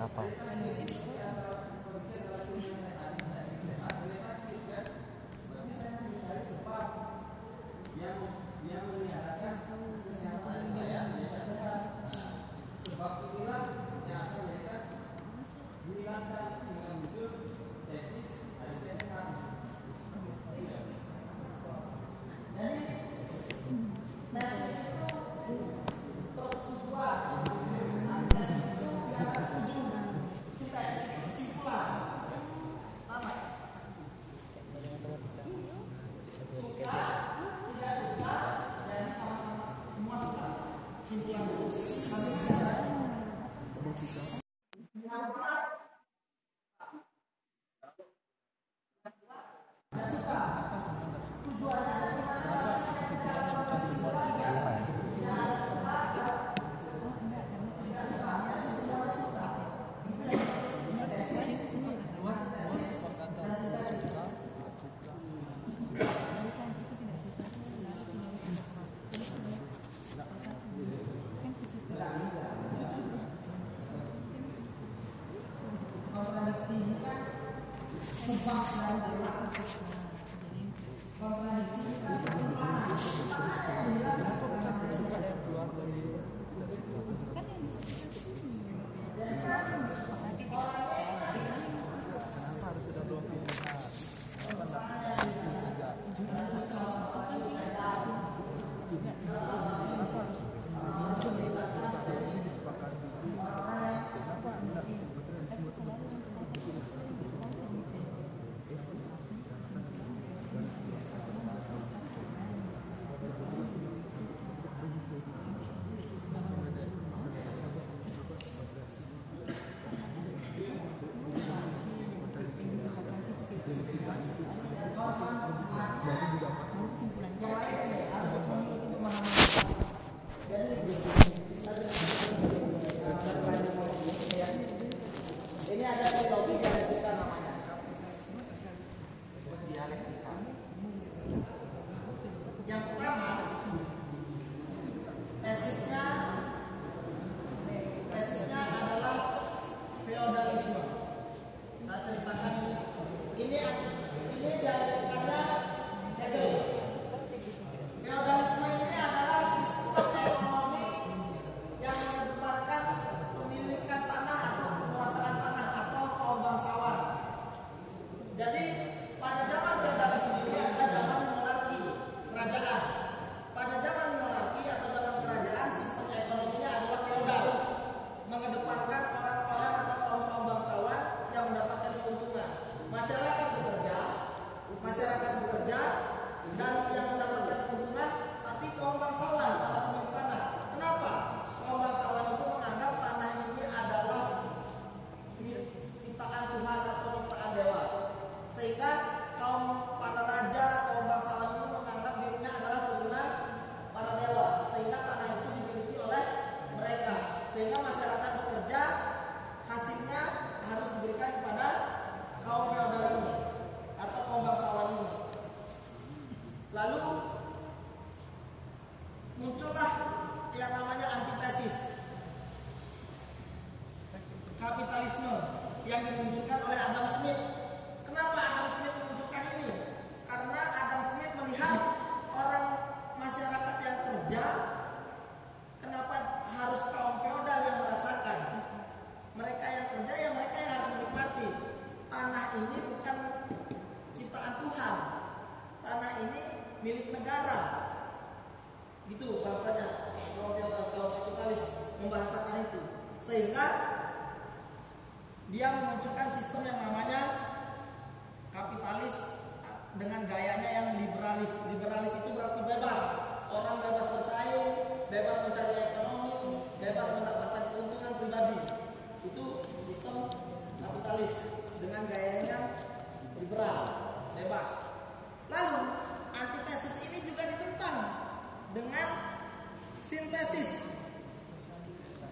kapal apa Yang muncullah yang namanya antitesis kapitalisme yang dimunculkan oleh Adam Smith. Kenapa Adam Smith menunjukkan ini? Karena Adam Smith melihat orang masyarakat yang kerja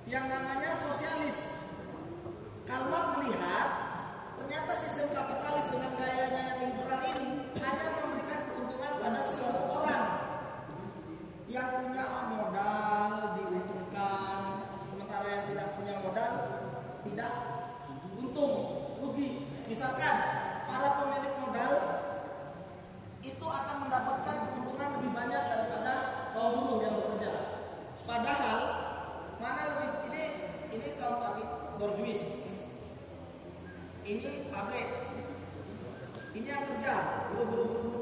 yang namanya borjuis ini pabrik ini yang kerja. Buru buru buru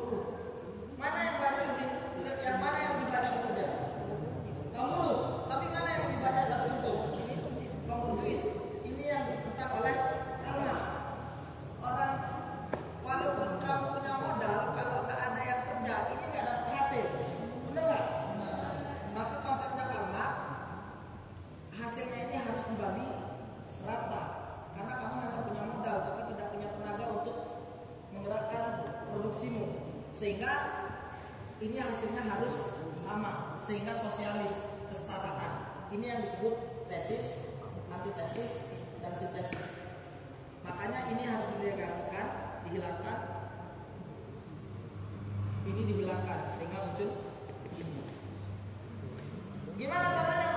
ini hasilnya harus sama sehingga sosialis kesetaraan ini yang disebut tesis antitesis dan sintesis. Makanya ini harus didelegasikan dihilangkan. Ini dihilangkan sehingga muncul ini. Gimana caranya?